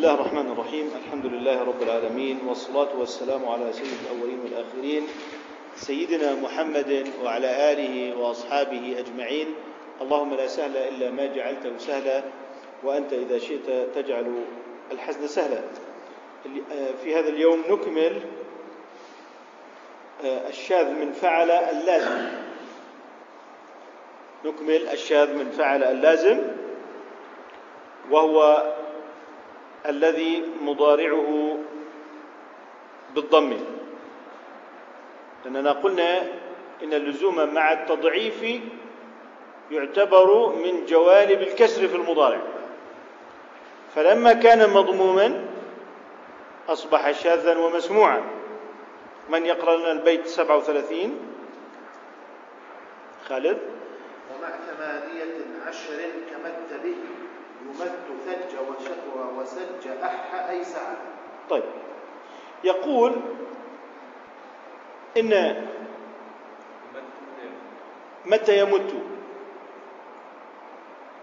الله الرحمن الرحيم. الحمد لله رب العالمين والصلاة والسلام على سيد الأولين والآخرين سيدنا محمد وعلى آله وأصحابه أجمعين. اللهم لا سهل إلا ما جعلته سهلا وأنت إذا شئت تجعل الحزن سهلا. في هذا اليوم نكمل الشاذ من فعل اللازم. نكمل الشاذ من فعل اللازم وهو الذي مضارعه بالضم. لأننا قلنا إن اللزوم مع التضعيف يعتبر من جوانب الكسر في المضارع. فلما كان مضموما أصبح شاذا ومسموعا. من يقرأ لنا البيت 37 خالد؟ ومع ثمانية عشر كمت به يمد ثج وشكوى وسج أح أي سعى طيب. يقول إن متى يمت.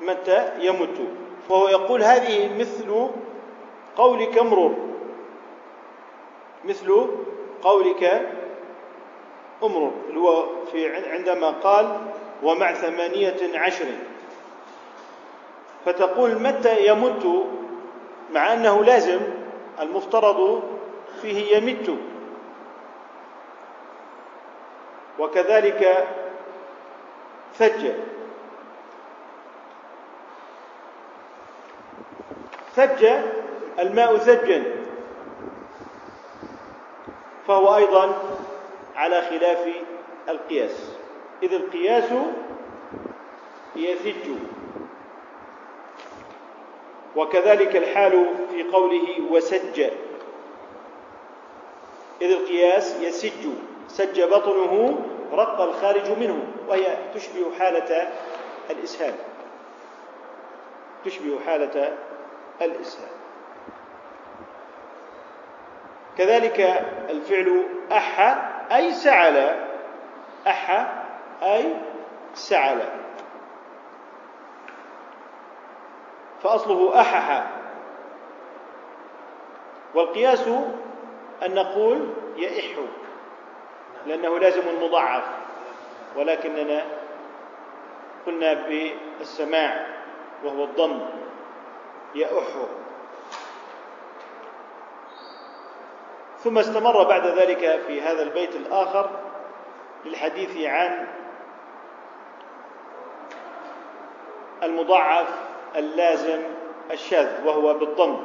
متى يمت. فهو يقول هذه مثل قولك امرر مثل قولك امرر اللي هو في عندما قال ومع ثمانية عشر. فتقول متى يمت مع أنه لازم المفترض فيه يمت. وكذلك ثج ثج الماء ثجا. فهو أيضا على خلاف القياس. إذ القياس يثج. وكذلك الحال في قوله وسج. إذ القياس يسج. سج بطنه رق الخارج منه وهي تشبه حالة الإسهال. تشبه حالة الإسهال. كذلك الفعل أح أي سعل. أح أي سعل. فأصله أحح. والقياس أن نقول يئح. لأنه لازم مضاعف. ولكننا قلنا بالسماع وهو الضم. يأح ثم استمر بعد ذلك في هذا البيت الآخر للحديث عن المضاعف اللازم الشاذ وهو بالضم.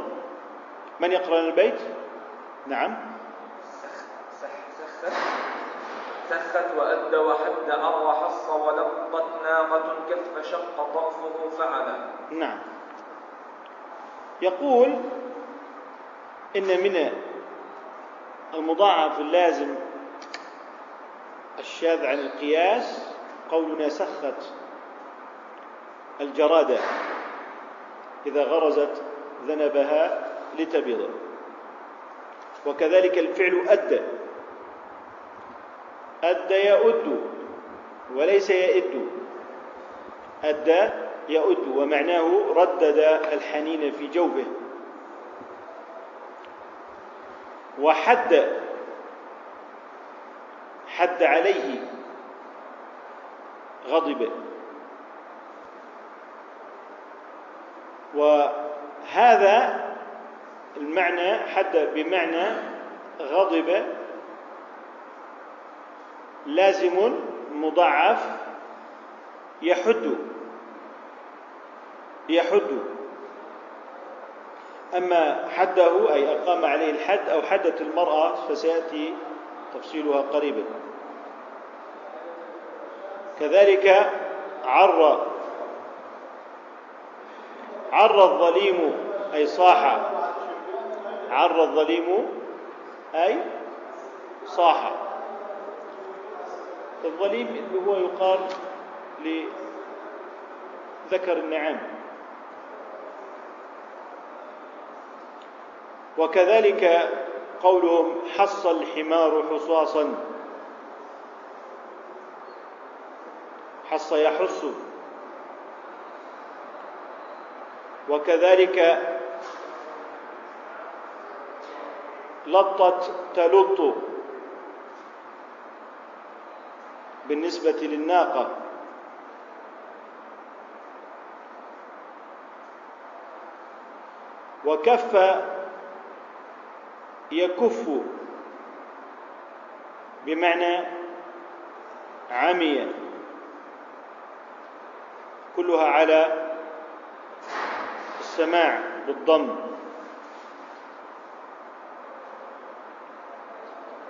من يقرأ البيت؟ نعم. سخت سخت وأد وحد أر وحص ولقت ناقة كف شق طرفه فعل. نعم. يقول إن من المضاعف اللازم الشاذ عن القياس قولنا سخت الجرادة. إذا غرزت ذنبها لتبيض. وكذلك الفعل أدى أدى يؤد وليس يئد. أدى يؤد ومعناه ردد الحنين في جوفه. وحد. حد عليه غضب. وهذا المعنى حد بمعنى غضب لازم مضاعف يحد يحد. أما حده أي أقام عليه الحد أو حدت المرأة فسيأتي تفصيلها قريبا. كذلك عر عر الظليم أي صاح. عر الظليم أي صاح. الظليم اللي هو يقال لذكر النعام وكذلك قولهم حص الحمار حصاصا. حص يحص. وكذلك لطت تلط بالنسبة للناقة. وكف يكف بمعنى عمي. كلها على السماع بالضم.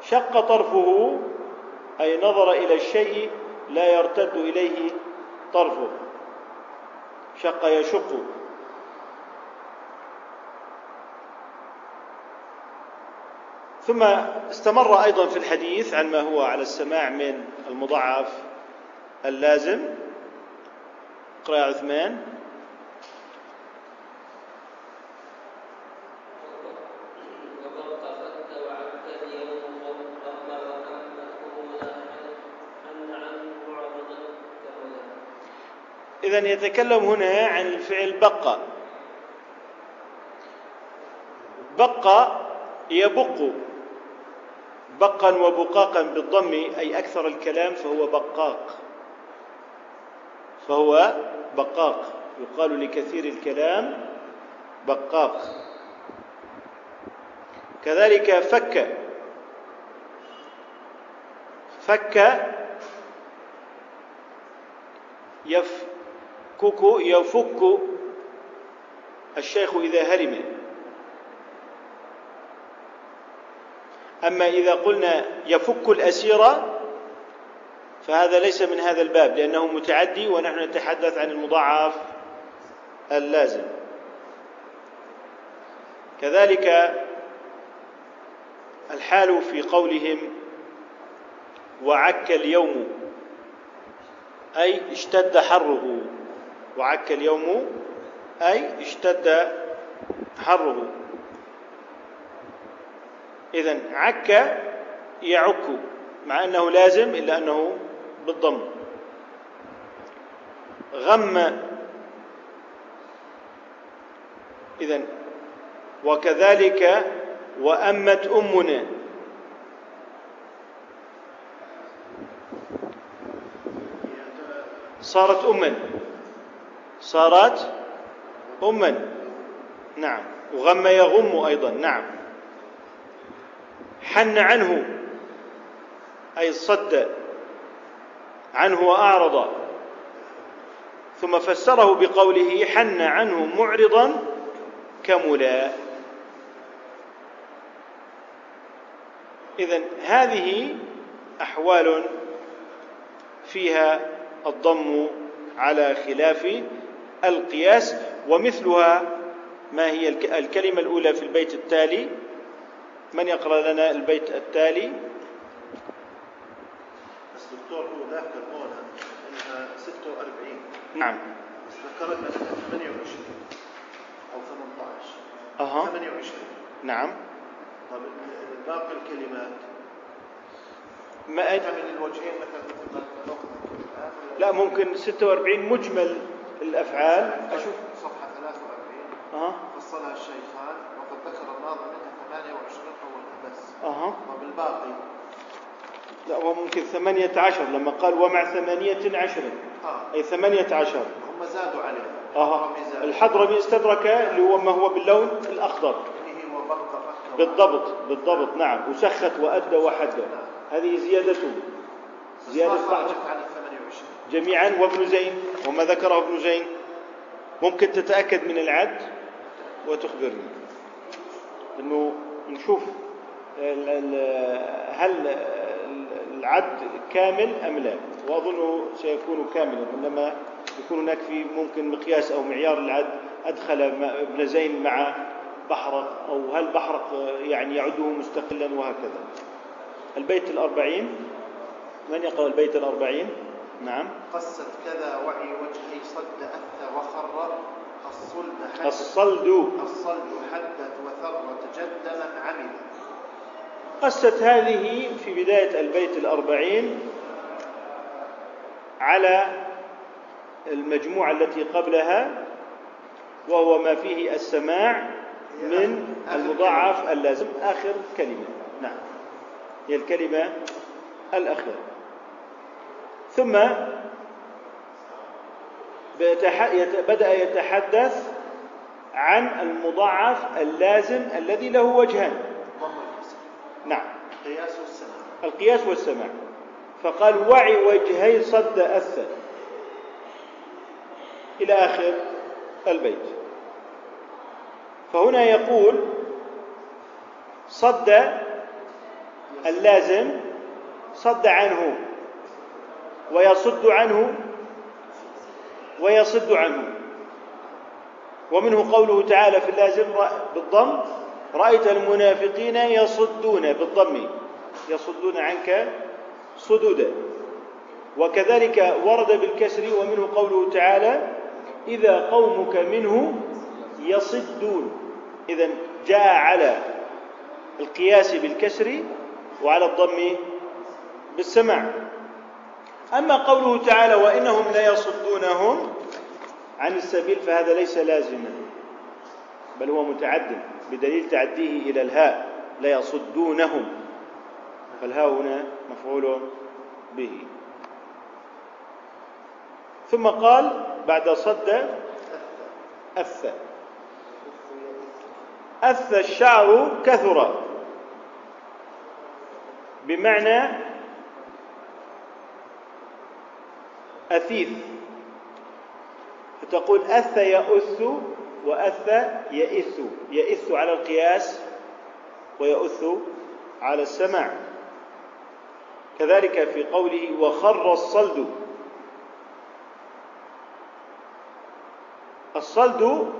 شق طرفه أي نظر إلى الشيء لا يرتد إليه طرفه. شق يشق. ثم استمر أيضا في الحديث عن ما هو على السماع من المضاعف اللازم يا عثمان. إذا يتكلم هنا عن الفعل بقى. بقى يبق. بقا وبقاقا بالضم أي أكثر الكلام فهو بقاق. فهو بقاق. يقال لكثير الكلام بقاق. كذلك فك. فك يفكك يفك الشيخ إذا هرم أما إذا قلنا يفك الأسيرة فهذا ليس من هذا الباب لأنه متعدي ونحن نتحدث عن المضاعف اللازم. كذلك الحال في قولهم وعك اليوم أي اشتد حره. وعك اليوم أي اشتد حره إذا عك يعك مع أنه لازم إلا أنه بالضم. غم. إذا وكذلك وأمت أمنا صارت أما صارت أما. نعم. وغم يغم أيضا. نعم. حن عنه أي صد عنه وأعرض. ثم فسره بقوله حن عنه معرضا كملا. إذا هذه أحوال فيها الضم على خلاف القياس ومثلها ما هي الكلمة الأولى في البيت التالي. من يقرأ لنا البيت التالي؟ بس دكتور هو ذاكر هنا إنها 46 نعم. بس ذكرت انها 28 أو 18 أها. 28 نعم. طب باقي الكلمات. ما من الوجهين مثلا لا ممكن 46 مجمل. الأفعال. أشوف صفحة 43 أها. فصلها الشيخان وقد ذكر الناظم منها 28 اولها بس أها. طب الباقي لا هو ممكن ثمانية عشر لما قال ومع ثمانية عشر. آه. أي ثمانية عشر. هم زادوا عليه. أها. الحضرمي استدرك اللي هو ما هو باللون الأخضر. بالضبط بالضبط نعم. وسخت وأدى وحدى هذه زيادته زيادة زيادة بعض خرجت عن ال 28 جميعا وابن زين وما ذكره ابن زين ممكن تتأكد من العد وتخبرني. إنه نشوف هل العد كامل أم لا. واظنه سيكون كاملا إنما يكون هناك في ممكن مقياس أو معيار العد أدخل م- ابن زين مع بحرق أو هل بحرق يعني يعده مستقلا وهكذا. البيت الأربعين. من يقرأ البيت الأربعين؟ نعم. قست كذا وعي وجهي صد أثى وخر الصلب حدث الصلد. الصلب حدث وثر تجد من عمل قست هذه في بداية البيت الأربعين على المجموعة التي قبلها وهو ما فيه السماع من المضاعف اللازم. آخر كلمة. نعم. هي الكلمة الأخيرة. ثم بدأ يتحدث عن المضاعف اللازم الذي له وجهان. نعم. القياس والسماع. القياس والسماع. فقال وعي وجهي صد أثر. إلى آخر البيت. فهنا يقول صد اللازم صد عنه. ويصد عنه ويصد عنه. ومنه قوله تعالى في اللازم بالضم رأيت المنافقين يصدون بالضم يصدون عنك صدودا وكذلك ورد بالكسر ومنه قوله تعالى إذا قومك منه يصدون. إذا جاء على القياس بالكسر وعلى الضم بالسماع. أما قوله تعالى وإنهم ليصدونهم عن السبيل فهذا ليس لازما بل هو متعد بدليل تعديه إلى الهاء ليصدونهم. فالهاء هنا مفعول به. ثم قال بعد صد أث. أث الشعر كثر. بمعنى أثيث. فتقول أث يأث وأث يئث يئث على القياس ويؤث على السماع. كذلك في قوله وخر الصلد. الصلد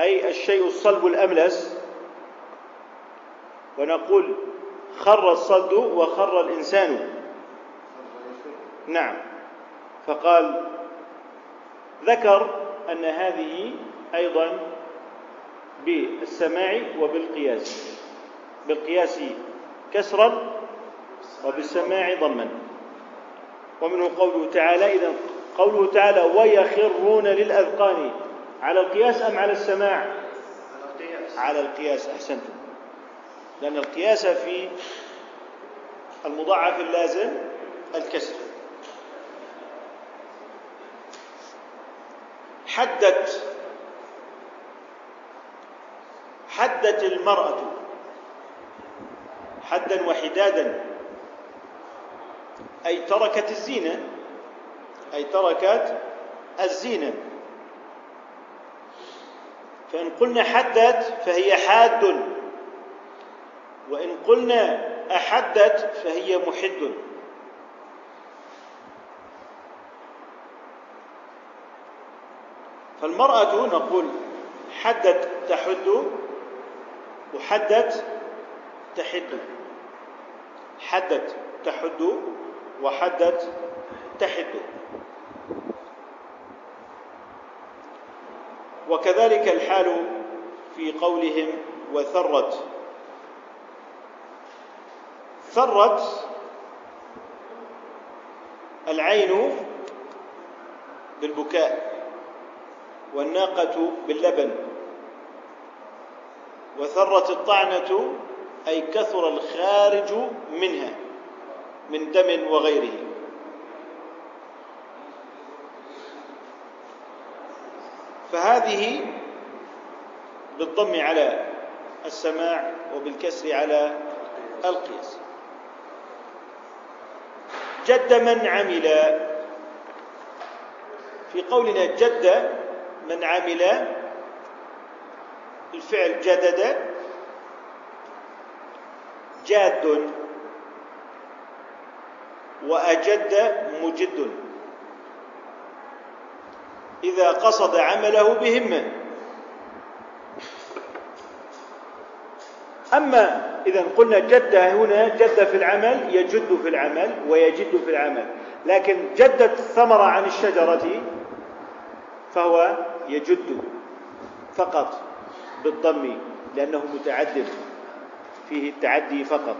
أي الشيء الصلب الأملس. ونقول خر الصلد وخر الإنسان. نعم. فقال ذكر أن هذه أيضا بالسماع وبالقياس بالقياس كسرا وبالسماع ضما. ومنه قوله تعالى إذا قوله تعالى ويخرون للأذقان على القياس أم على السماع؟ على القياس أحسنتم. لأن القياس في المضاعف اللازم الكسر. حدت حدت المرأة حدا وحدادا أي تركت الزينة أي تركت الزينة. فإن قلنا حدت فهي حاد وإن قلنا أحدت فهي محد. فالمرأة نقول حدت تحد وحدت تحد. حدت تحد وحدت تحد. وكذلك الحال في قولهم وثرت. ثرت العين بالبكاء. والناقة باللبن. وثرت الطعنة أي كثر الخارج منها من دم وغيره. فهذه بالضم على السماع وبالكسر على القياس. جد من عمل. في قولنا جد من عمل الفعل جدد جاد وأجد مجد. إذا قصد عمله بهمة أما إذا قلنا جد هنا جد في العمل يجد في العمل ويجد في العمل. لكن جدت الثمرة عن الشجرة فهو يجد فقط بالضم لأنه متعدد. فيه التعدي فقط.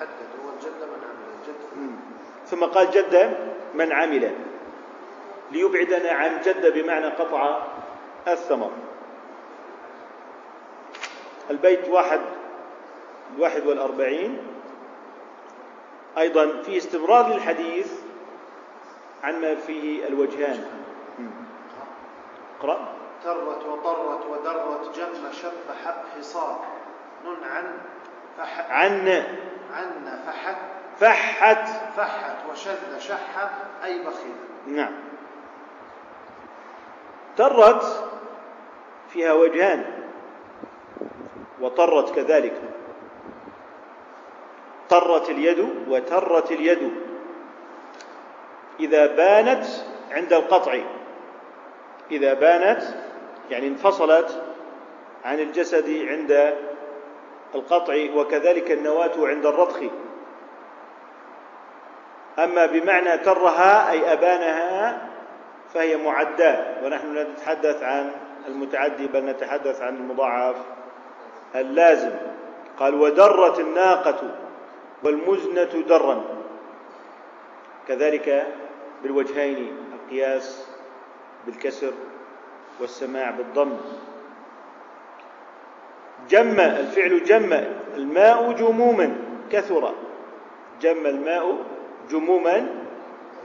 حدد هو الجد من عمل الجد ثم قال جد من عمل. ليبعدنا عن جد بمعنى قطع الثمر. البيت واحد الواحد والأربعين. أيضا في استمرار للحديث عما فيه الوجهان. اقرأ ترت وطرت ودرت جم شب حق حصار. نن عن فح عن. عن فحت. فحت. فحت وشذ شح أي بخيل. نعم. ترت فيها وجهان. وطرت كذلك. طرت اليد وترت اليد. إذا بانت عند القطع. إذا بانت يعني انفصلت عن الجسد عند القطع وكذلك النواة عند الرضخ. أما بمعنى ترها أي أبانها فهي معداة. ونحن لا نتحدث عن المتعدي بل نتحدث عن المضاعف اللازم. قال ودرت الناقة والمزنة درا. كذلك بالوجهين القياس بالكسر والسماع بالضم. جم الفعل جم الماء جموما كثر. جم الماء جموما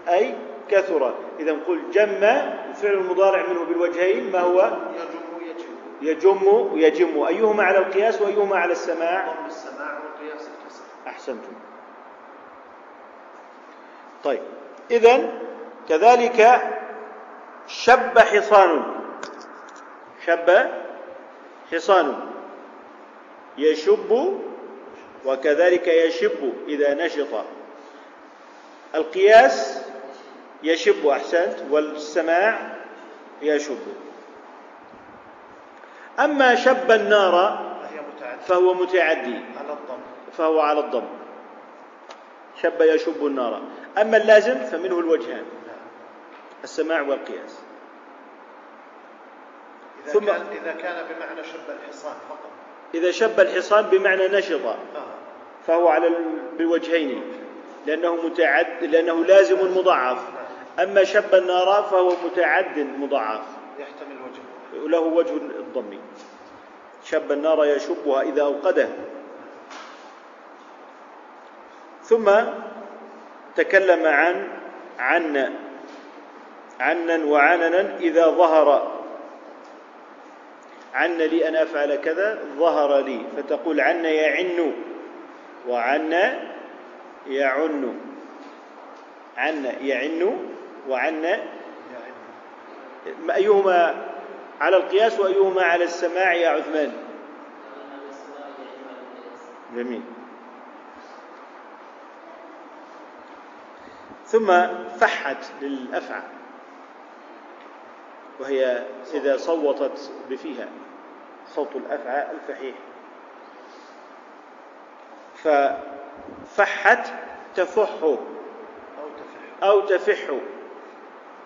أي كثر. إذا نقول جم الفعل المضارع منه بالوجهين ما هو؟ يجم يجم. ويجم أيهما على القياس وأيهما على السماع؟ السماع وقياس الكسر. أحسنتم. طيب. إذا كذلك شب حصان. شب حصان. يشب وكذلك يشب إذا نشط. القياس يشب أحسنت. والسماع يشب. أما شب النار فهو متعدي. فهو على الضم. شب يشب النار. أما اللازم فمنه الوجهان. السماع والقياس. إذا ثم- كان إذا كان بمعنى شب الحصان فقط. إذا شب الحصان بمعنى نشط. آه. فهو على ال- بالوجهين لأنه متعد لأنه لازم مضاعف. نعم. أما شب النار فهو متعد مضاعف. يحتمل وجهه. له وجه الضم. شب النار يشبها إذا أوقده. ثم تكلم عن عن عنا وعننا إذا ظهر. عن لي أن أفعل كذا ظهر لي. فتقول عن يعن وعن يعن. عن يعن وعن يعني أيهما على القياس وأيهما على السماع يا عثمان؟ جميل. ثم فحت للأفعى. وهي إذا صوتت بفيها صوت الأفعى الفحيح. ففحت تفح أو تفح. أو تفح.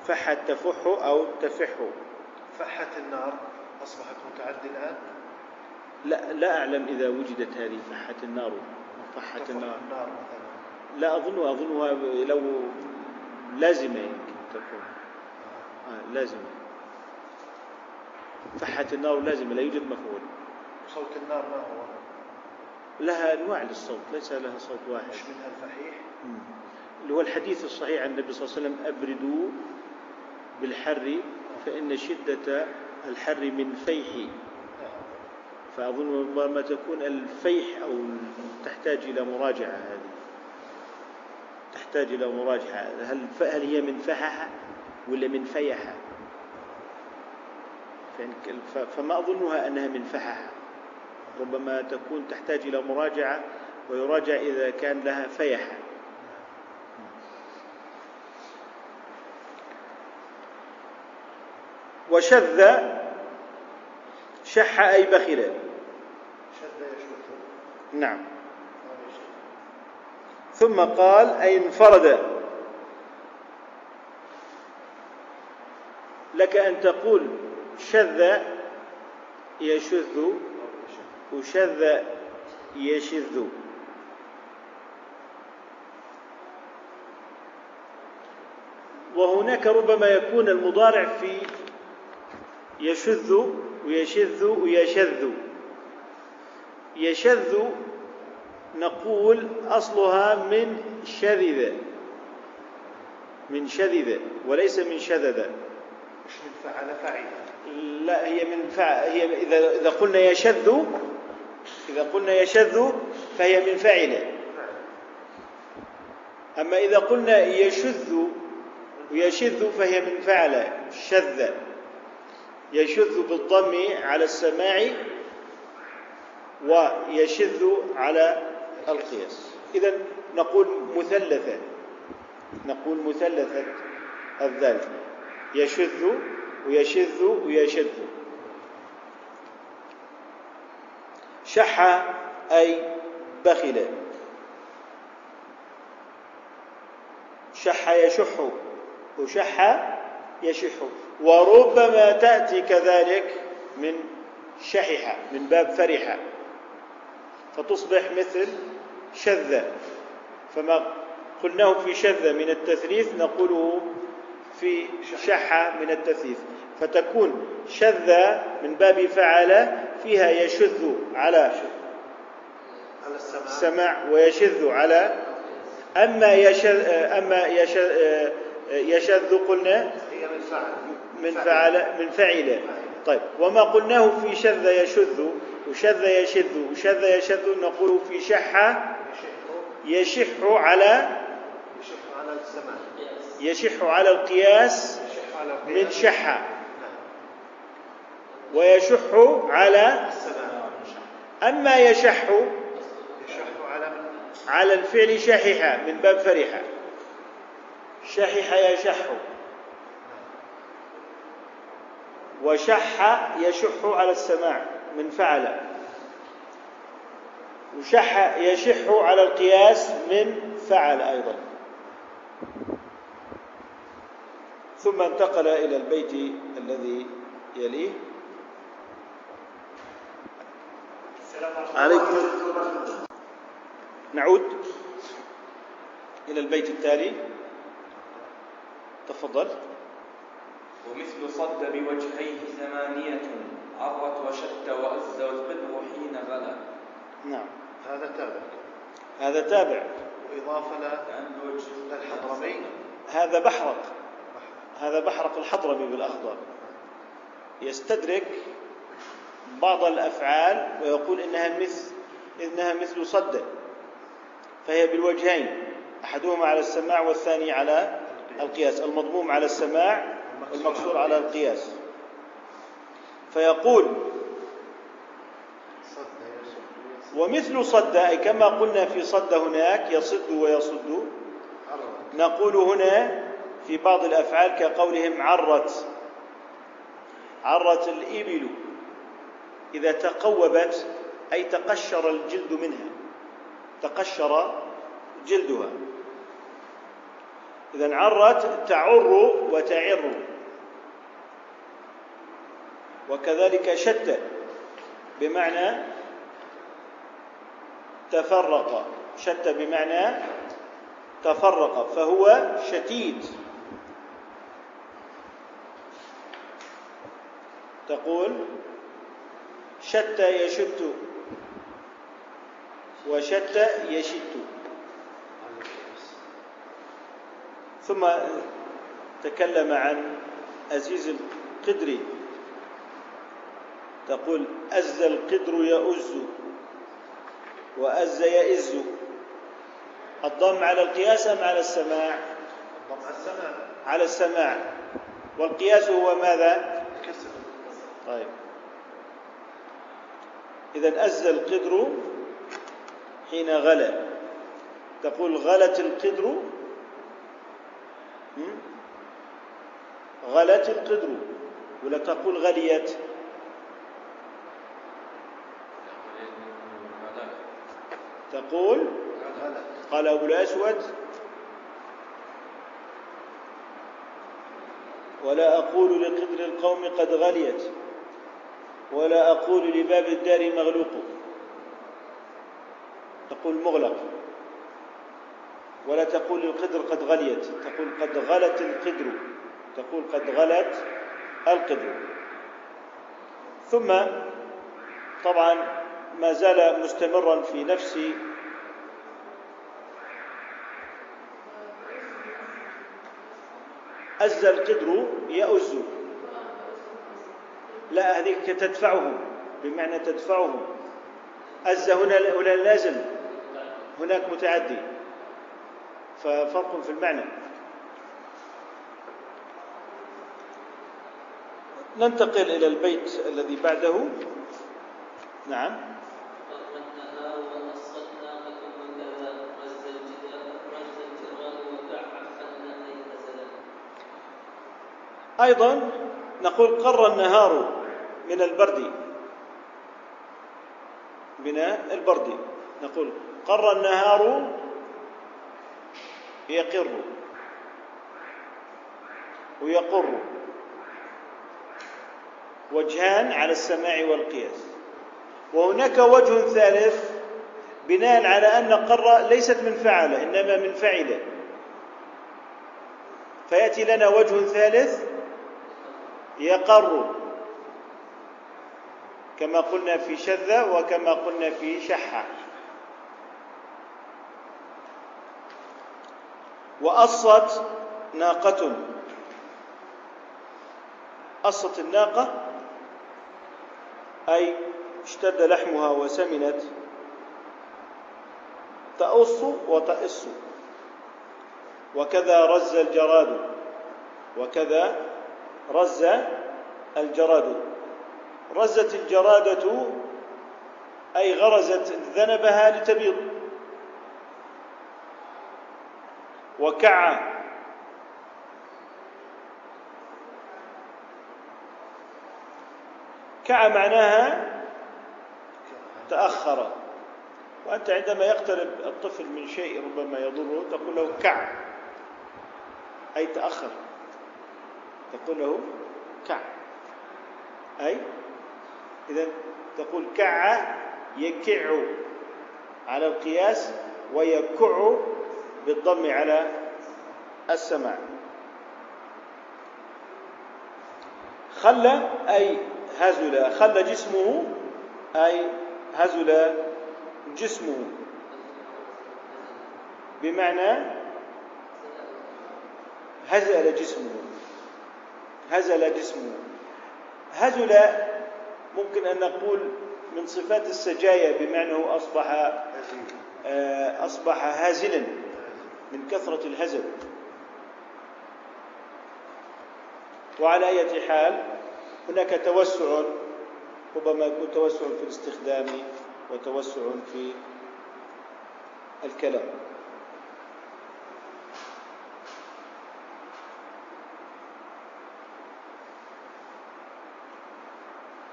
فحت تفح أو تفح. فحت النار. أصبحت متعدي الآن لا لا أعلم إذا وجدت هذه فحت النار. فحت النار. النار مثلا. لا أظنها أظنها لو لازمة يمكن تكون آه لازمة. فحت النار لازمة لا يوجد مفعول. صوت النار ما هو؟ لها أنواع للصوت ليس لها صوت واحد. مش منها الفحيح. اللي هو الحديث الصحيح عن النبي صلى الله عليه وسلم أبردوا بالحر فإن شدة الحر من فيح. فأظن ربما تكون الفيح أو تحتاج إلى مراجعة هذه. تحتاج إلى مراجعة. هل هل هي من فحح ولا من فيح؟ فما أظنها أنها من فحح ربما تكون تحتاج إلى مراجعة ويراجع إذا كان لها فيح وشذ شح أي بخل. نعم. ثم قال أي انفرد. لك أن تقول شذ يشذ. وشذ يشذ وهناك ربما يكون المضارع في يشذ ويشذ ويشذ يشذ نقول أصلها من شذذ من شذذ وليس من شذذ مش من فعل فعل لا هي من فع هي إذا إذا قلنا يشذ إذا قلنا يشذ فهي من فعل أما إذا قلنا يشذ ويشذ فهي من فعل شذ. يشذ بالضم على السماع ويشذ على القياس. إذا نقول مثلثة. نقول مثلثة الذال. يشذ ويشذ ويشذ. شح أي بخل. شح يشح وشح يشح. وربما تأتي كذلك من شحح من باب فرح فتصبح مثل شذ. فما قلناه في شذ من التثليث نقوله في شح من التثليث فتكون شذ من باب فعل فيها يشذ على السماع. ويشذ على أما يشذ أما يشذ, يشذ قلنا هي من فعل. من فعل طيب وما قلناه في شذ يشذ وشذ يشذ وشذ يشذ نقول في شح يشح يشح على يشح على السماع. يشح على القياس من القياس. شح نعم. ويشح على أما يشح على الفعل شحح من باب فرح شحح يشح وشح يشح على السماع من فعل وشح يشح على القياس من فعل أيضا ثم انتقل إلى البيت الذي يليه. عليكم. نعود إلى البيت التالي. تفضل. ومثل صد بوجهيه ثمانية عرت وشت وأز والقدر حين غلا. نعم. هذا تابع. هذا تابع. وإضافة لأن بوجه للحضرمي هذا بحرق. هذا بحرق الحضرمي بالأخضر. يستدرك بعض الأفعال ويقول إنها مثل إنها مثل صد فهي بالوجهين أحدهما على السماع والثاني على القياس المضموم على السماع والمقصور على القياس. فيقول ومثل صد أي كما قلنا في صد هناك يصد ويصد. نقول هنا في بعض الأفعال كقولهم عرت عرت الإبل إذا تقوبت أي تقشر الجلد منها تقشر جلدها. اذا عرت تعر وتعر. وكذلك شت بمعنى تفرق شت بمعنى تفرق فهو شتيت. تقول شت يشت وشت يشت. ثم تكلم عن أزيز القدر. تقول أز القدر يؤز وأز يئز. الضم على القياس أم على السماع؟ ضم السماع. على السماع. والقياس هو ماذا؟ طيب. إذا أز القدر حين غلا تقول غلت القدر؟ غلت القدر. ولا تقول غليت. تقول قال أبو الأسود. ولا أقول لقدر القوم قد غليت. ولا أقول لباب الدار مغلوق. تقول مغلق. ولا تقول للقدر قد غليت. تقول قد غلت القدر. تقول قد غلت القدر. ثم طبعا ما زال مستمرا في نفس أز القدر يأز. لا هذه تدفعه بمعنى تدفعه أز هنا هنا لازم؟ هناك متعدي. ففرق في المعنى. ننتقل إلى البيت الذي بعده. نعم. أيضا نقول قر النهار من البرد. من البرد. نقول قر النهار يقر. ويقر. وجهان على السماع والقياس. وهناك وجه ثالث بناء على أن قر ليست من فعل إنما من فعل. فيأتي لنا وجه ثالث يقر. كما قلنا في شذ وكما قلنا في شح. وأصت ناقة. أصت الناقة أي اشتد لحمها وسمنت. تأص وتأص وكذا رز الجراد. وكذا رز الجراد. رزت الجرادة أي غرزت ذنبها لتبيض. وكع. كع معناها تأخر. وأنت عندما يقترب الطفل من شيء ربما يضره تقول له كع أي تأخر. تقول له كع. أي؟ إذا تقول كع يكع على القياس ويكع بالضم على السماع. خلى أي هزل. خلى جسمه أي هزل جسمه. بمعنى هزل جسمه. هزل جسمه. هزل ممكن أن نقول من صفات السجايا بمعنى هو أصبح آه، أصبح هازلا من كثرة الهزل. وعلى أية حال هناك توسع ربما يكون توسع في الاستخدام وتوسع في الكلام.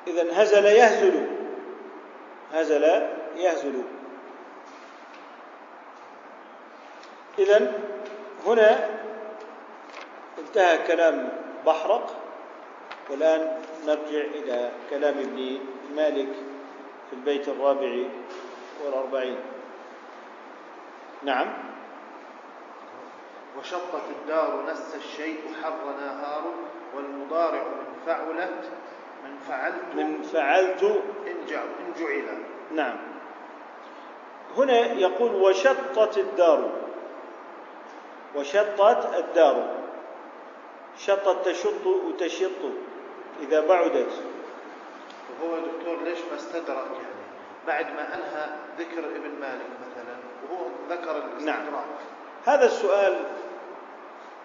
إذا هزل يهزل. هزل يهزل. إذا هنا انتهى كلام بحرق. والآن نرجع إلى كلام ابن مالك في البيت الرابع والأربعين. نعم. وشطت الدار نس الشيء حر نهار والمضارع من فعلت. من فعلت من فعلت إن جعل. نعم. هنا يقول وشطت الدار. وشطت الدار. شطت تشط وتشط. إذا بعدت. وهو دكتور ليش ما استدرك يعني؟ بعد ما أنهى ذكر ابن مالك مثلا وهو ذكر الاستدراك. نعم. هذا السؤال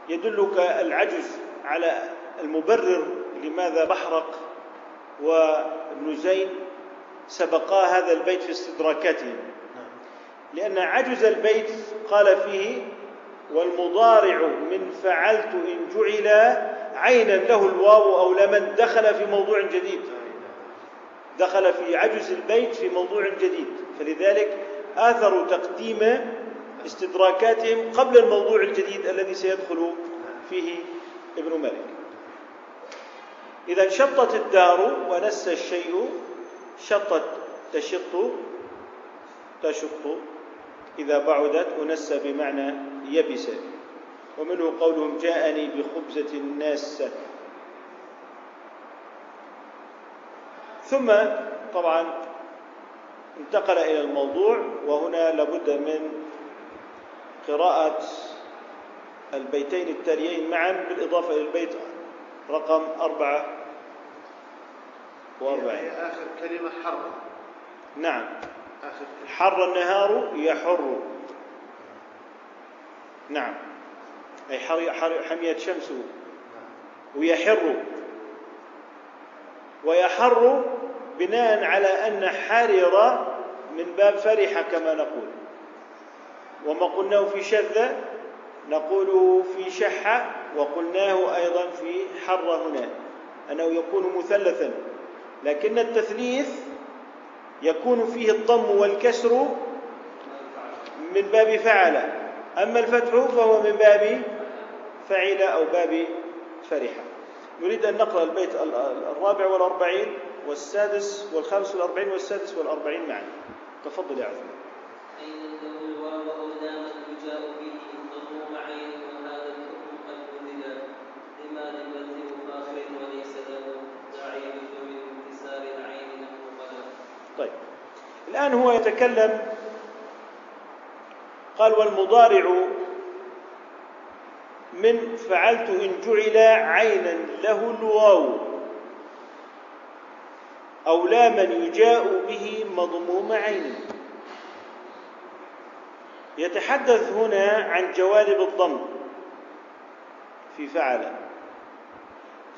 يدلك العجز على المبرر لماذا بحرق. وابن زين سبقا هذا البيت في استدراكاتهم. لأن عجز البيت قال فيه والمضارع من فعلت إن جعل عينا له الواو أو لمن دخل في موضوع جديد. دخل في عجز البيت في موضوع جديد. فلذلك آثروا تقديم استدراكاتهم قبل الموضوع الجديد الذي سيدخل فيه ابن مالك. إذا انشطت الدار ونس الشيء شطت تشط تشط. إذا بعدت ونس بمعنى يبس. ومنه قولهم جاءني بخبزة ناسة. ثم طبعا انتقل إلى الموضوع وهنا لابد من قراءة البيتين التاليين معا بالإضافة إلى البيت رقم أربعة. وأربعين. هي آخر كلمة حر. نعم. آخر كلمة. حر النهار يحر. نعم. أي حر حر حميت شمسه. ويحر. ويحر بناء على أن حرر من باب فرح كما نقول. وما قلناه في شذ نقوله في شح وقلناه أيضا في حر هنا أنه يكون مثلثا. لكن التثليث يكون فيه الضم والكسر من باب فعل. أما الفتح فهو من باب فعل أو باب فرح. نريد أن نقرأ البيت الرابع والأربعين والسادس والخامس والأربعين والسادس والأربعين معا تفضل يا عثمان. الآن هو يتكلم قال والمضارع من فعلت إن جعل عينا له الواو أو لاما يجاء به مضموم عين. يتحدث هنا عن جوانب الضم في فعل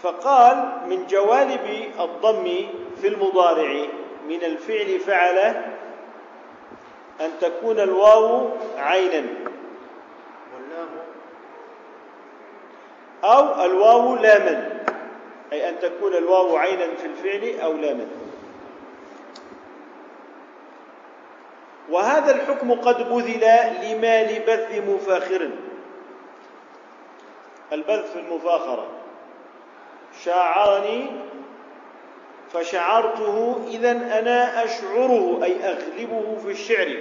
فقال من جوانب الضم في المضارع من الفعل فعل أن تكون الواو عينا. أو الواو لاما. أي أن تكون الواو عينا في الفعل أو لاما. وهذا الحكم قد بذل لما لبث مفاخر البث في المفاخرة. شاعرني فشعرته إذا أنا أشعره أي أغلبه في الشعر.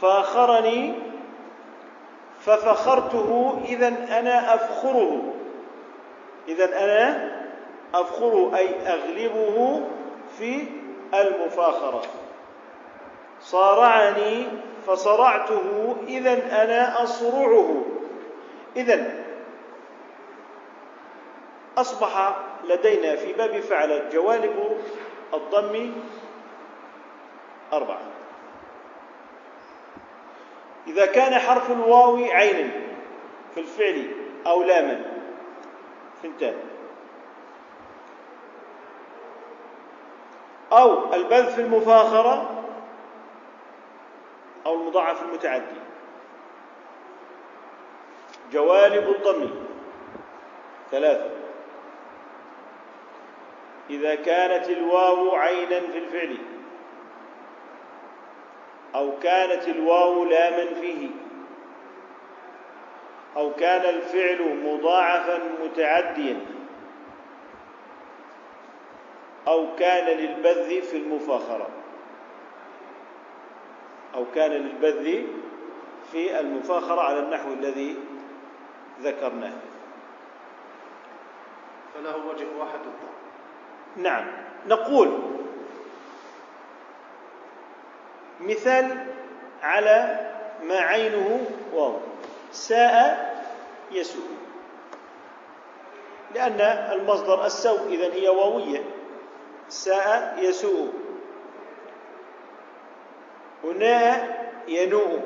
فاخرني ففخرته إذا أنا أفخره. إذا أنا أفخره أي أغلبه في المفاخرة. صارعني فصرعته إذا أنا أصرعه. إذا أصبح لدينا في باب فعل جوانب الضم أربعة. إذا كان حرف الواو عينا في الفعل أو لاما ثنتان أو البذ في المفاخرة أو المضاعف المتعدي. جوانب الضم ثلاثة. إذا كانت الواو عينا في الفعل أو كانت الواو لاما فيه أو كان الفعل مضاعفا متعديا أو كان للبذ في المفاخرة أو كان للبذ في المفاخرة على النحو الذي ذكرناه. فله وجه واحد. نعم. نقول مثال على ما عينه واو. ساء يسوء. لأن المصدر السوء إذن هي واوية. ساء يسوء. هنا ينوء.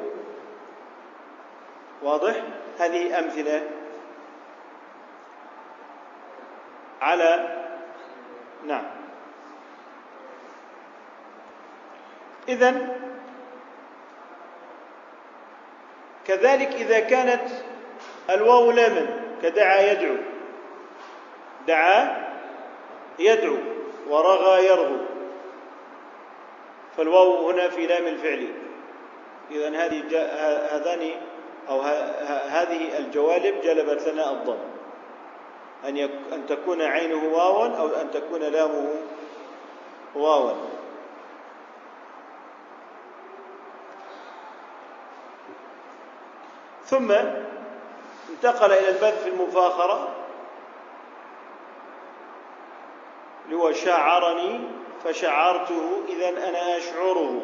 واضح؟ هذه أمثلة على نعم. إذن كذلك إذا كانت الواو لاما كدعا يدعو. دعا يدعو ورغى يرغو. فالواو هنا في لام الفعل. إذا هذه هذان أو هذه الجوالب جلبت لنا الضم. أن يك أن تكون عينه واوا أو أن تكون لامه واوا. ثم انتقل إلى البذ في المفاخرة اللي هو شعرني فشعرته إذا أنا أشعره.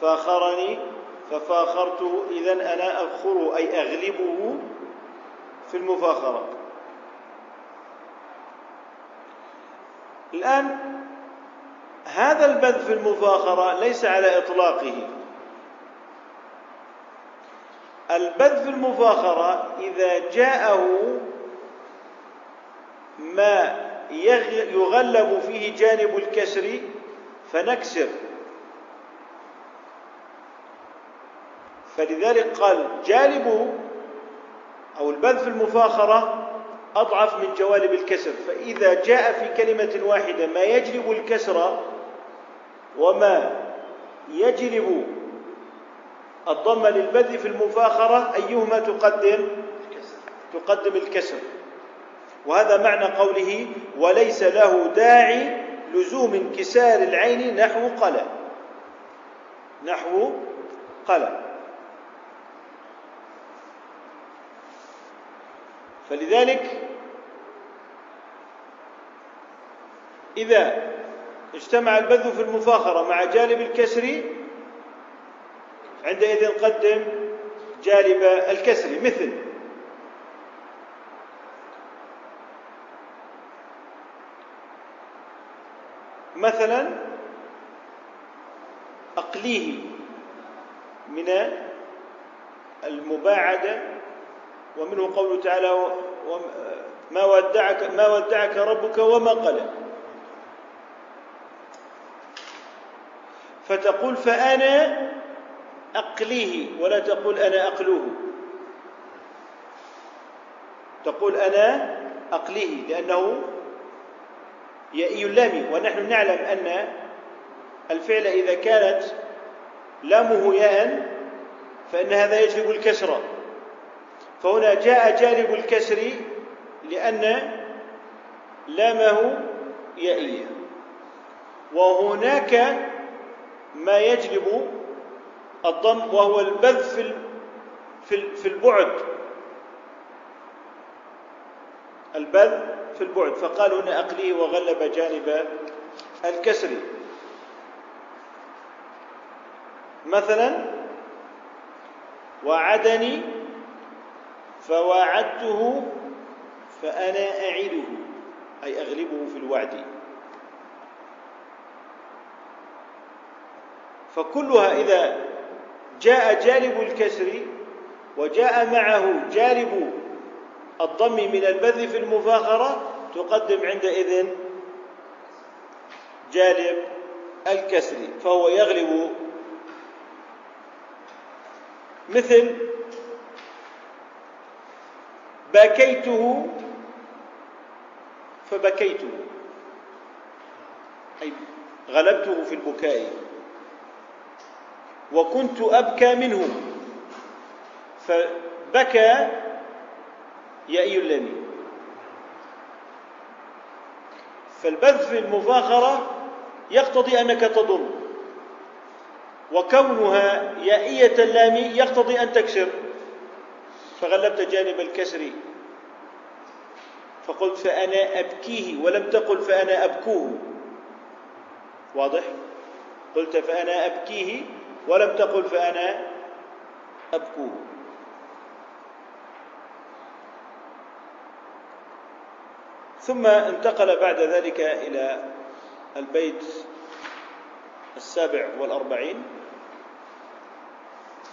فاخرني ففاخرته إذا أنا أفخره أي أغلبه في المفاخرة. الآن هذا البذ في المفاخرة ليس على إطلاقه. البذ في المفاخرة إذا جاءه ما يغلب فيه جانب الكسر فنكسر. فلذلك قال جانبه أو البذ في المفاخرة أضعف من جوانب الكسر. فإذا جاء في كلمة واحدة ما يجلب الكسر وما يجلب الضم للبذ في المفاخرة أيهما تقدم؟ تقدم الكسر. وهذا معنى قوله وليس له داعي لزوم انكسار العين نحو قلى نحو قلى فلذلك إذا اجتمع البذ في المفاخرة مع جانب الكسر عندئذ قدم جانب الكسر مثل مثلا أقليه من المباعدة ومنه قوله تعالى ما ودعك ما ودعك ربك وما قلى فتقول فأنا أقليه ولا تقول أنا أقلوه. تقول أنا أقليه لأنه يائي اللام ونحن نعلم أن الفعل إذا كانت لامه ياء فإن هذا يجلب الكسر فهنا جاء جانب الكسر لأن لامه يائية وهناك ما يجلب الضم وهو البذ في في البعد. البذ في البعد. فقال هنا أقليه وغلب جانب الكسر. مثلا وعدني فواعدته فأنا أعده أي أغلبه في الوعد. فكلها إذا جاء جانب الكسر وجاء معه جانب الضم من البذ في المفاخرة تقدم عندئذ جانب الكسر فهو يغلب مثل بكيته فبكيته. أي غلبته في البكاء. وكنت أبكى منه. فبكى يأي اللمي فالبذ في المفاخرة يقتضي أنك تضم وكونها يائية اللام يقتضي أن تكسر. فغلبت جانب الكسر. فقلت فأنا أبكيه ولم تقل فأنا أبكوه. واضح؟ قلت فأنا أبكيه ولم تقل فأنا أبكوه. ثم انتقل بعد ذلك إلى البيت السابع والأربعين.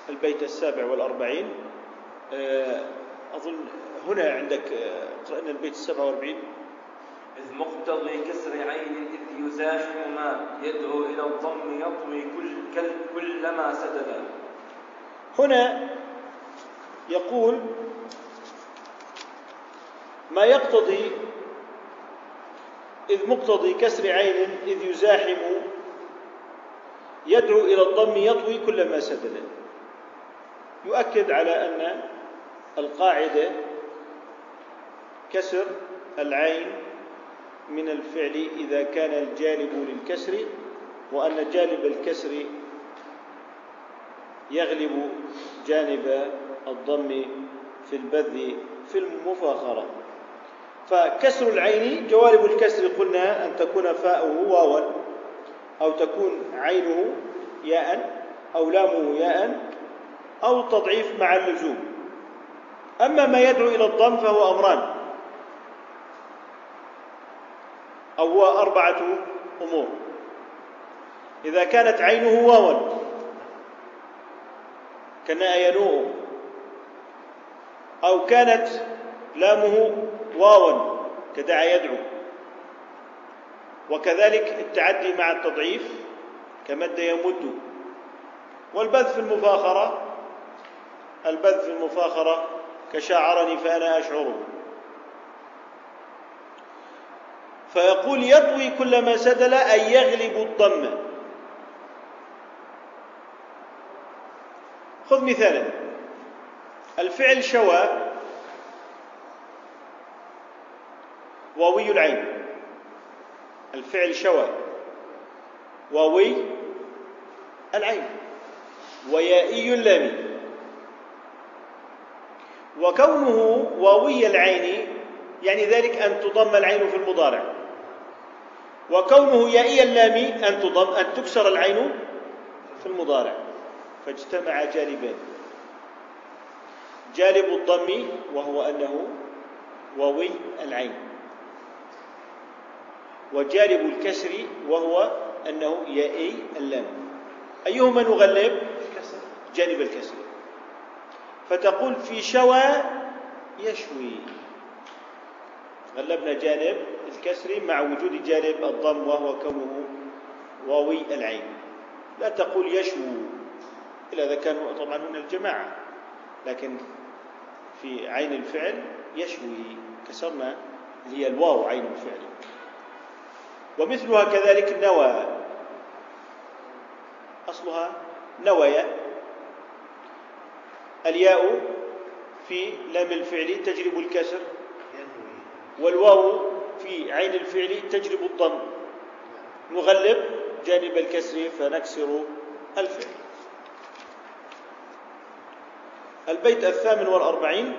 البيت السابع والأربعين. أظن هنا عندك آه، قرأنا البيت السابع والأربعين. إذ مقتضي كسر عين إذ يزاحم ما يدعو إلى الضم يطوي كل كلما سدد هنا يقول ما يقتضي إذ مقتضي كسر عين إذ يزاحم يدعو إلى الضم يطوي كلما سدد يؤكد على أن القاعدة كسر العين من الفعل إذا كان الجانب للكسر وأن جانب الكسر يغلب جانب الضم في البذ في المفاخرة. فكسر العين جوانب الكسر قلنا أن تكون فاؤه واوا أو تكون عينه ياء أو لامه ياء أو التضعيف مع اللزوم. أما ما يدعو إلى الضم فهو أمران أو أربعة أمور. إذا كانت عينه واوا كنا ينوء. أو كانت لامه واوا كدعا يدعو. وكذلك التعدي مع التضعيف كمد يمد. والبذ في المفاخرة. البذ في المفاخرة كشاعرني فأنا أشعره فيقول يطوي كلما سدل أي يغلب الضم. خذ مثالا. الفعل شوى واوي العين. الفعل شوى واوي العين. ويائي اللام وكونه واوي العين يعني ذلك أن تضم العين في المضارع. وكونه يائي اللام أن تضم أن تكسر العين في المضارع. فاجتمع جانبان. جانب الضم وهو أنه واوي العين. وجانب الكسر وهو أنه يائي اللام. أيهما نغلب جانب الكسر. فتقول في شوى يشوي. غلبنا جانب الكسر مع وجود جانب الضم وهو كونه واوي العين. لا تقول يشوو إلا إذا كانوا طبعا من الجماعة. لكن في عين الفعل يشوي كسرنا هي الواو عين الفعل. ومثلها كذلك نوى. أصلها نويا الياء في لام الفعل تجلب الكسر والواو في عين الفعل تجلب الضم. نغلب جانب الكسر فنكسر الفعل. البيت الثامن والأربعين.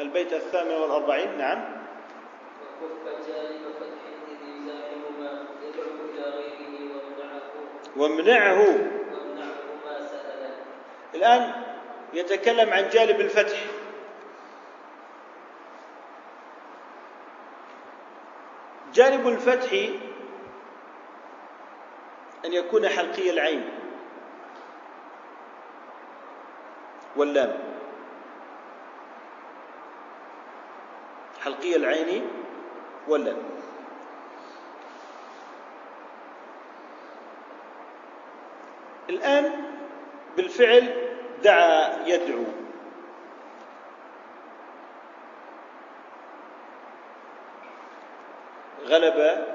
البيت الثامن والأربعين نعم. وكف جانب غيره وامنعه وامنعه الآن يتكلم عن جانب الفتح. جانب الفتح أن يكون حلقي العين واللام. حلقي العين واللام. الآن بالفعل دعا يدعو. غلب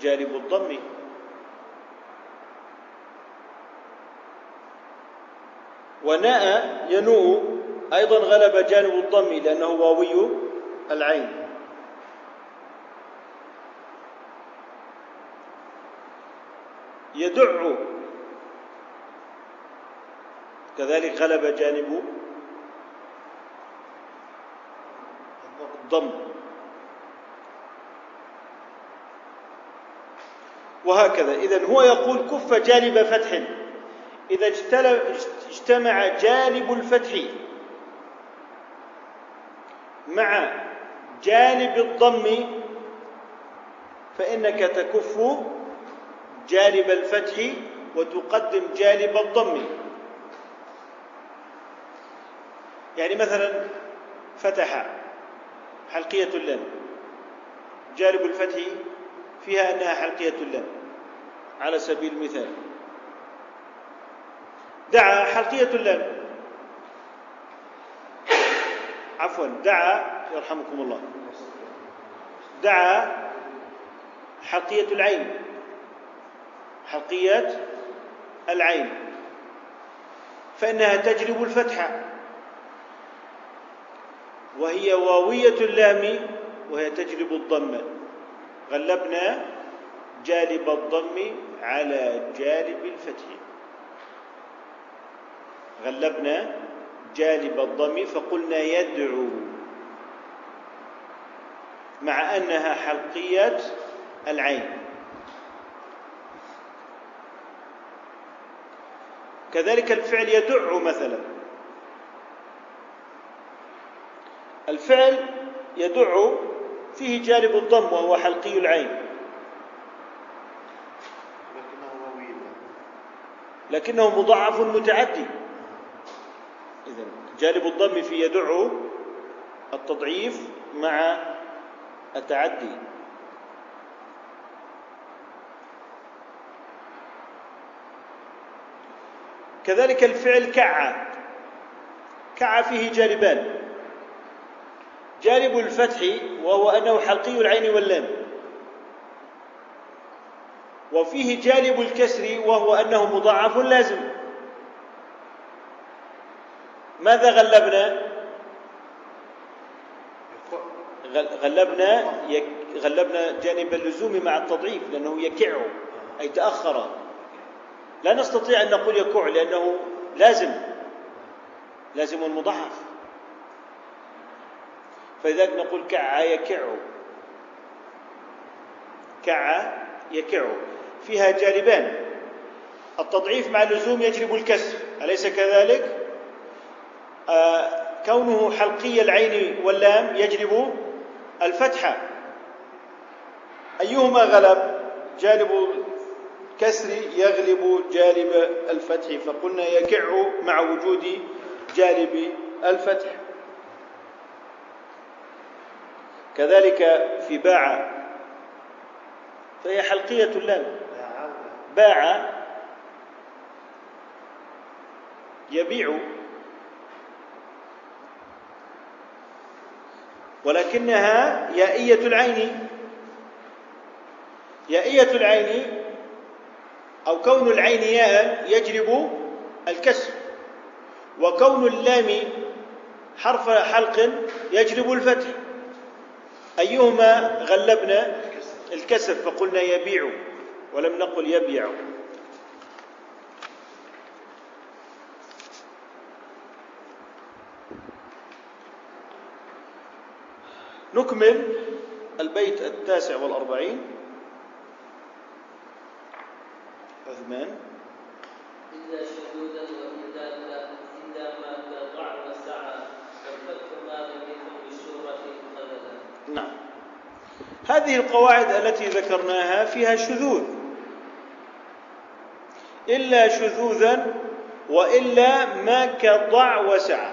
جانب الضم. وناء ينوء أيضا غلب جانب الضم لأنه واوي العين. يدع كذلك غلب جانب الضم. وهكذا. إذا هو يقول كف جانب فتح. إذا اجتمع جانب الفتح مع جانب الضم فإنك تكف جانب الفتح وتقدم جانب الضم. يعني مثلا فتح حلقية اللام. جانب الفتح فيها أنها حلقية اللام. على سبيل المثال. دعا حلقية اللام. عفوا دعا يرحمكم الله. دعا حلقية العين. حلقية العين. فإنها تجلب الفتحة وهي واوية اللام وهي تجلب الضم. غلبنا جانب الضم على جانب الفتح. غلبنا جانب الضم فقلنا يدعو. مع أنها حلقية العين. كذلك الفعل يدع مثلا. الفعل يدع فيه جانب الضم وهو حلقي العين. لكنه مضاعف متعدي. إذا جانب الضم في يدع التضعيف مع التعدي. كذلك الفعل كع كع فيه جانبان. جانب الفتح وهو أنه حلقي العين واللام. وفيه جانب الكسر وهو أنه مضاعف لازم. ماذا غلبنا؟ غل- غلبنا غلبنا جانب اللزوم مع التضعيف لأنه يكع أي تأخر. لا نستطيع أن نقول يكع لأنه لازم. لازم مضاعف. فلذلك نقول كع يكع كع يكع فيها جانبان. التضعيف مع اللزوم يجلب الكسر. أليس كذلك؟ آه كونه حلقي العين واللام يجلب الفتحة. أيهما غلب؟ جانب الكسر يغلب جانب الفتح. فقلنا يكع مع وجود جانب الفتح. كذلك في باع فهي حلقية عودة باع يبيع ولكنها يائية العين. يائية العين أو كون العين ياء يجلب الكسر وكون اللام حرف حلق يجلب الفتح. أيهما غلبنا الكسر فقلنا يبيع ولم نقل يبيع. نكمل البيت التاسع والأربعين. عثمان إلا شذوذا وإلا لا إلا ما كضع وسعى والفتح ما لم يكن بالشهرة خللا نعم. هذه القواعد التي ذكرناها فيها شذوذ. إلا شذوذا وإلا ما كضع وسع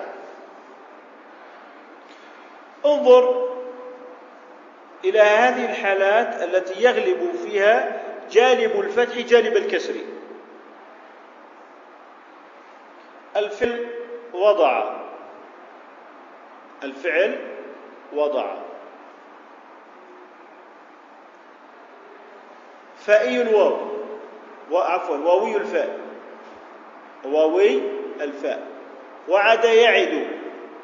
انظر إلى هذه الحالات التي يغلب فيها جانب الفتح جانب الكسر. الفعل وضع. الفعل وضع. فائي الواو وعفوا واوي الفاء. واوي الفاء. وعد يعد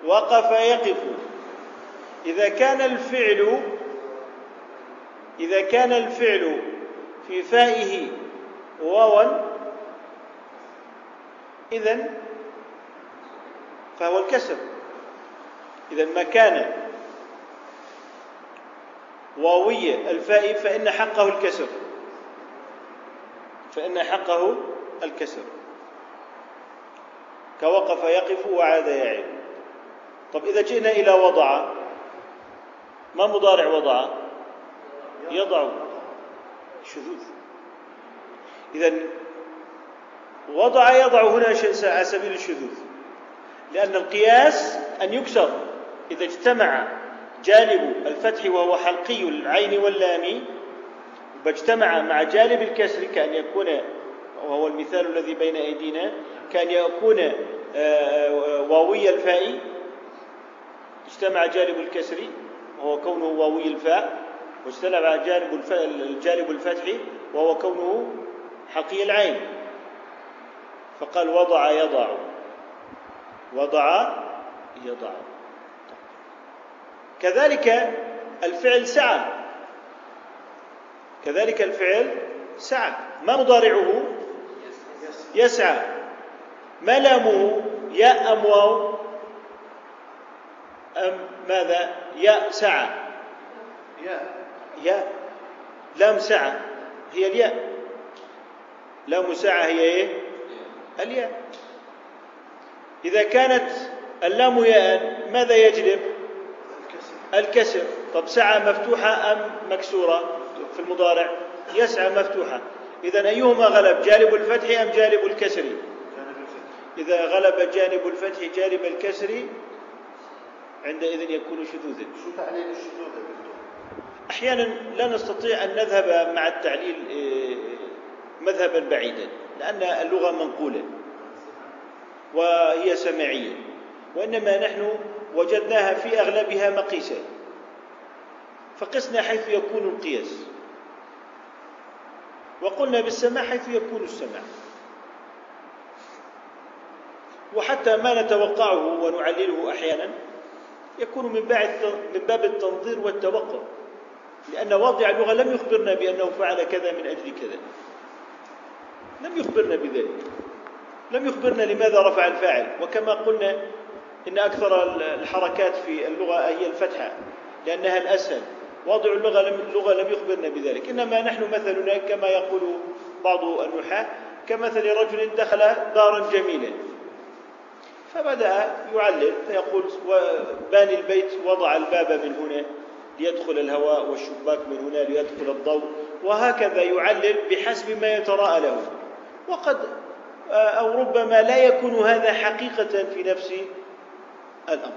وقف يقف. إذا كان الفعل إذا كان الفعل في فائه واوا إذا فهو الكسر. إذا ما كان واوي الفاء فإن حقه الكسر. فإن حقه الكسر. كوقف يقف وعاد يعد طب إذا جئنا إلى وضع ما مضارع وضع؟ يضع. شذوذ. إذا وضع يضع هنا على سبيل الشذوذ. لأن القياس أن يكسر. إذا اجتمع جانب الفتح وهو حلقي العين واللام واجتمع مع جانب الكسر كأن يكون وهو المثال الذي بين أيدينا كأن يكون آه، واوي الفاء. اجتمع جانب الكسر وهو كونه واوي الفاء. واجتمع جانب الف- جانب الفتح وهو كونه حقي العين. فقال وضع يضع. وضع يضع. كذلك الفعل سعى. كذلك الفعل سعى ما مضارعه؟ يسعى. ما لامه؟ ياء أم واو. أم ماذا؟ ياء سعى. ياء ياء لام سعة هي الياء. لام سعة هي إيه؟ الياء. إذا كانت اللام ياء ماذا يجلب؟ الكسر. الكسر. طب سعى مفتوحة أم مكسورة؟ في المضارع يسعى مفتوحة إذا أيهما غلب جانب الفتح أم جانب الكسر؟ إذا غلب جانب الفتح جانب الكسر عندئذ يكون شذوذا. شو تعليل الشذوذ؟ أحيانا لا نستطيع أن نذهب مع التعليل إيه، مذهبا بعيدا لأن اللغة منقولة وهي سمعية. وإنما نحن وجدناها في أغلبها مقيسة. فقسنا حيث يكون القياس. وقلنا بالسماع حيث يكون السماع وحتى ما نتوقعه ونعلله أحيانا يكون من من باب التنظير والتوقع لأن واضع اللغة لم يخبرنا بأنه فعل كذا من أجل كذا. لم يخبرنا بذلك. لم يخبرنا لماذا رفع الفاعل. وكما قلنا إن أكثر الحركات في اللغة هي الفتحة لأنها الأسهل. واضع اللغة لم, اللغة لم يخبرنا بذلك. إنما نحن مثلنا كما يقول بعض النحاة كمثل رجل دخل دارا جميلة فبدأ يعلل فيقول باني البيت وضع الباب من هنا ليدخل الهواء والشباك من هنا ليدخل الضوء. وهكذا يعلل بحسب ما يتراءى له. وقد أو ربما لا يكون هذا حقيقة في نفس الأمر.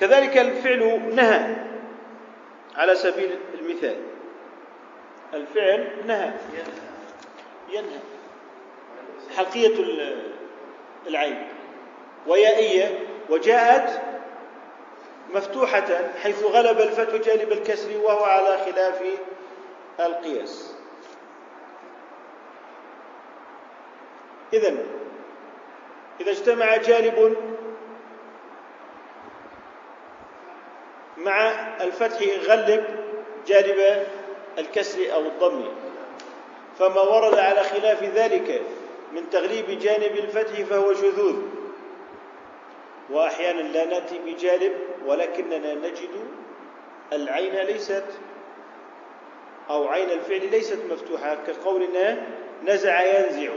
كذلك الفعل نهى على سبيل المثال. الفعل نهى. ينهى. حلقية العين. ويائية. وجاءت مفتوحة حيث غلب الفتح جانب الكسر وهو على خلاف القياس. إذا إذا اجتمع جانب مع الفتح غلب جانب الكسر أو الضم. فما ورد على خلاف ذلك من تغليب جانب الفتح فهو شذوذ وأحيانا لا نأتي بجانب ولكننا نجد العين ليست أو عين الفعل ليست مفتوحة. كقولنا نزع ينزع.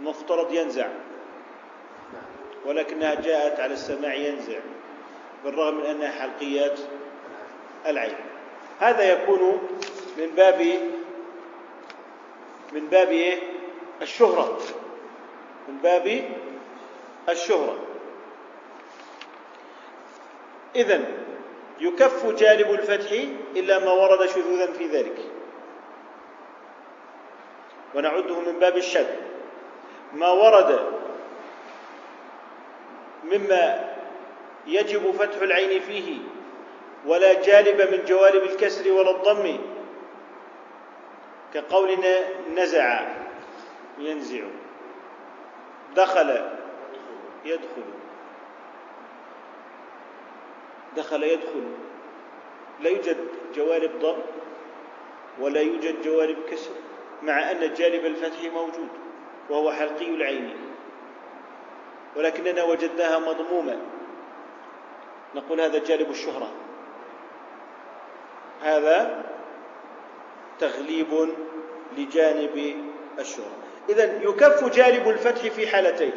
مفترض ينزع. ولكنها جاءت على السماع ينزع. بالرغم من أنها حلقيات العين. هذا يكون من باب من باب إيه؟ الشهرة. من باب الشهرة. إذا يكف جانب الفتح إلا ما ورد شذوذا في ذلك. ونعده من باب الشذ ما ورد مما يجب فتح العين فيه ولا جانب من جوانب الكسر ولا الضم كقولنا نزع ينزع دخل يدخل دخل يدخل لا يوجد جوانب ضم ولا يوجد جوانب كسر مع أن جانب الفتح موجود وهو حلقي العين ولكننا وجدناها مضمومة نقول هذا جانب الشهرة. هذا تغليب لجانب الشهرة. إذا يكف جانب الفتح في حالتين.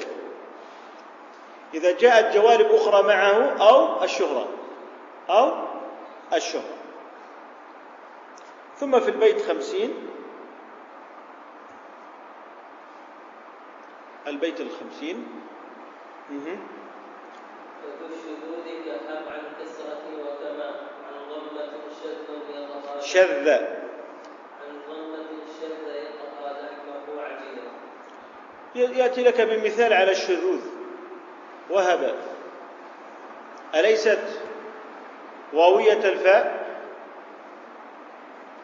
إذا جاءت جوانب أخرى معه أو الشهرة. أو الشهرة. ثم في البيت خمسين. البيت الخمسين. عن كسرة وكما عن شذ. عن يأتي لك بمثال على الشذوذ. وهب. أليست واوية الفاء؟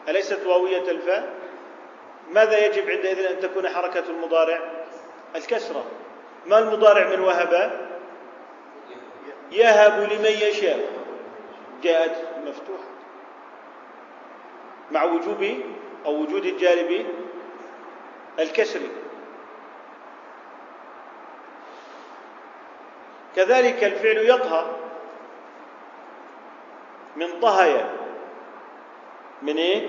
أليست واوية الفاء؟ ماذا يجب عندئذ أن تكون حركة المضارع؟ الكسرة. ما المضارع من وهب؟ يهب لمن يشاء. جاءت مفتوحة. مع وجوب أو وجود الجانب الكسر كذلك الفعل يطهى من طهي. من إيه؟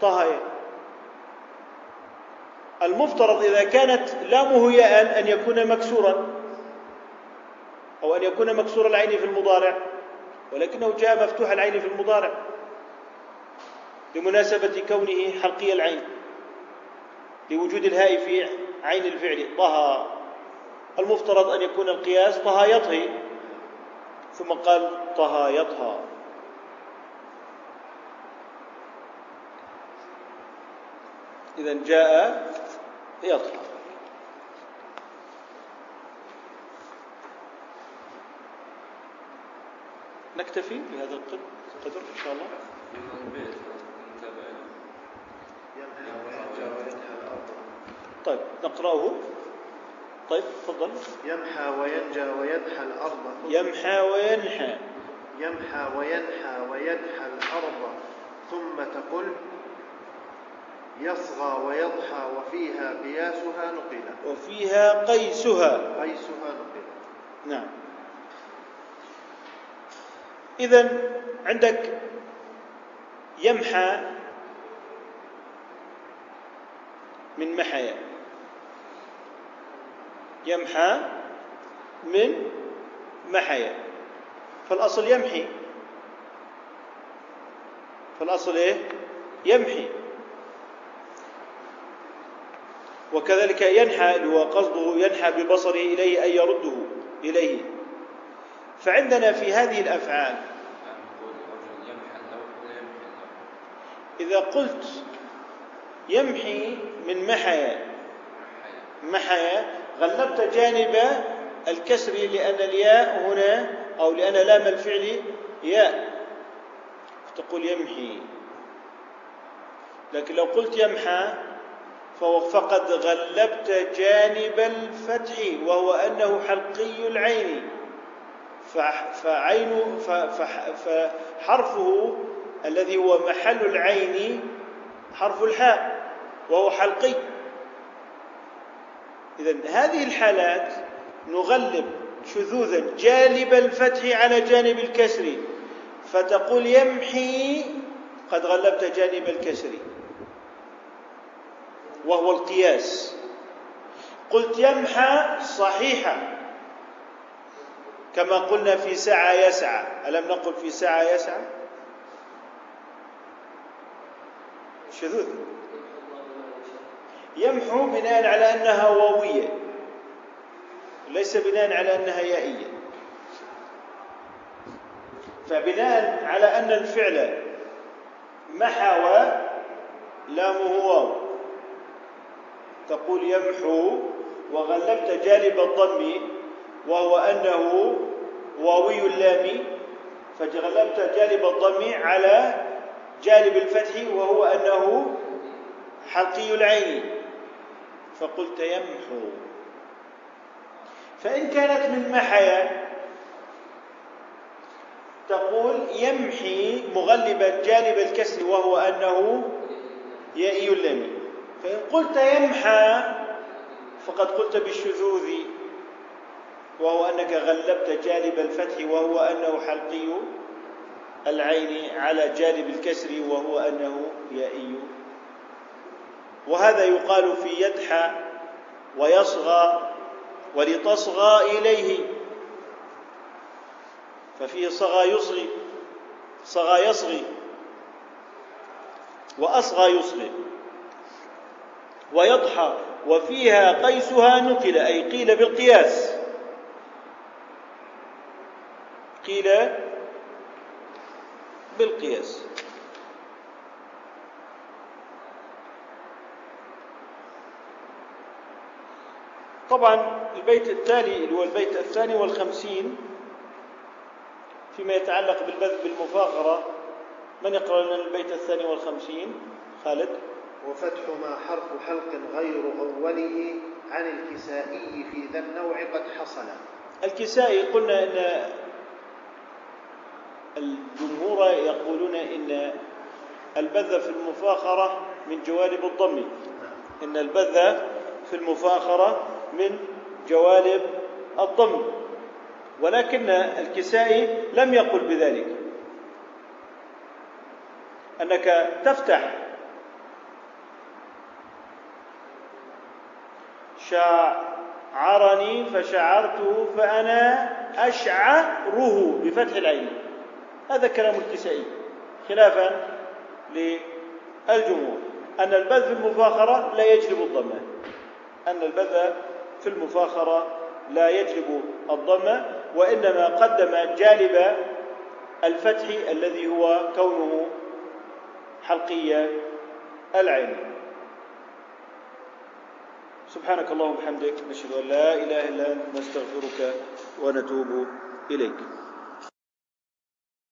طهي. المفترض إذا كانت لامه ياء أن يكون مكسورا. أو أن يكون مكسور العين في المضارع ولكنه جاء مفتوح العين في المضارع لمناسبة كونه حلقي العين لوجود الهاء في عين الفعل. طهى المفترض أن يكون القياس طهى يطهي. ثم قال طهى يطهى. إذا جاء يطهى. نكتفي بهذا القدر إن شاء الله. طيب نقرأه. طيب تفضل. يمحى وينجى وينحى الأرض. يمحى وينحى. يمحى وينحى وينحى الأرض. ثم تقل يصغى ويضحى وفيها قياسها نقل وفيها قيسها. قيسها نقل نعم. إذا عندك يمحى من محيا يمحى من محيا فالأصل يمحي. فالأصل إيه؟ يمحي. وكذلك ينحى هو قصده ينحى ببصره إليه أي يرده إليه. فعندنا في هذه الأفعال. إذا قلت يمحي من محيا محيا غلبت جانب الكسر لأن الياء هنا أو لأن لام الفعل ياء. تقول يمحي. لكن لو قلت يمحى فقد غلبت جانب الفتح وهو أنه حلقي العين. فعين فحرفه الذي هو محل العين حرف الحاء وهو حلقي. إذا هذه الحالات نغلب شذوذا جانب الفتح على جانب الكسر فتقول يمحي قد غلبت جانب الكسر. وهو القياس. قلت يمحى صحيحة كما قلنا في سعى يسعى ألم نقل في سعى يسعى شذوذ. يمحو بناء على أنها واوية. ليس بناء على أنها يائية. فبناء على أن الفعل محو لامه واو. تقول يمحو وغلبت جانب الضم وهو أنه واوي اللام فغلبت جانب الضم على جانب الفتح وهو أنه حلقي العين. فقلت يمحو. فإن كانت من محيا تقول يمحي مغلبا جانب الكسر وهو أنه يائي اللام. فإن قلت يمحى فقد قلت بالشذوذ. وهو أنك غلبت جانب الفتح وهو أنه حلقي العين على جانب الكسر وهو أنه يائي. وهذا يقال في يدحى ويصغى ولتصغى إليه. ففيه صغى يصغي صغى يصغي وأصغى يصغي ويضحى وفيها قيسها نقل أي قيل بالقياس. قيل بالقياس. طبعا البيت التالي اللي هو البيت الثاني والخمسين فيما يتعلق بالبذ بالمفاخرة من يقرأ لنا البيت الثاني والخمسين؟ خالد. وفتح ما حرف حلق غير أوله عن الكسائي في ذا النوع قد حصل. الكسائي قلنا إن الجمهور يقولون إن البذ في المفاخرة من جوانب الضم. إن البذ في المفاخرة من جوانب الضم. ولكن الكسائي لم يقل بذلك. أنك تفتح شعرني فشعرته فأنا أشعره بفتح العين. هذا كلام الكسائي خلافا للجمهور. أن البذ في المفاخرة لا يجلب الضمة. أن البذ في المفاخرة لا يجلب الضمة وإنما قدم جانب الفتح الذي هو كونه حلقي العين. سبحانك اللهم وبحمدك نشهد أن لا إله إلا أنت نستغفرك ونتوب إليك.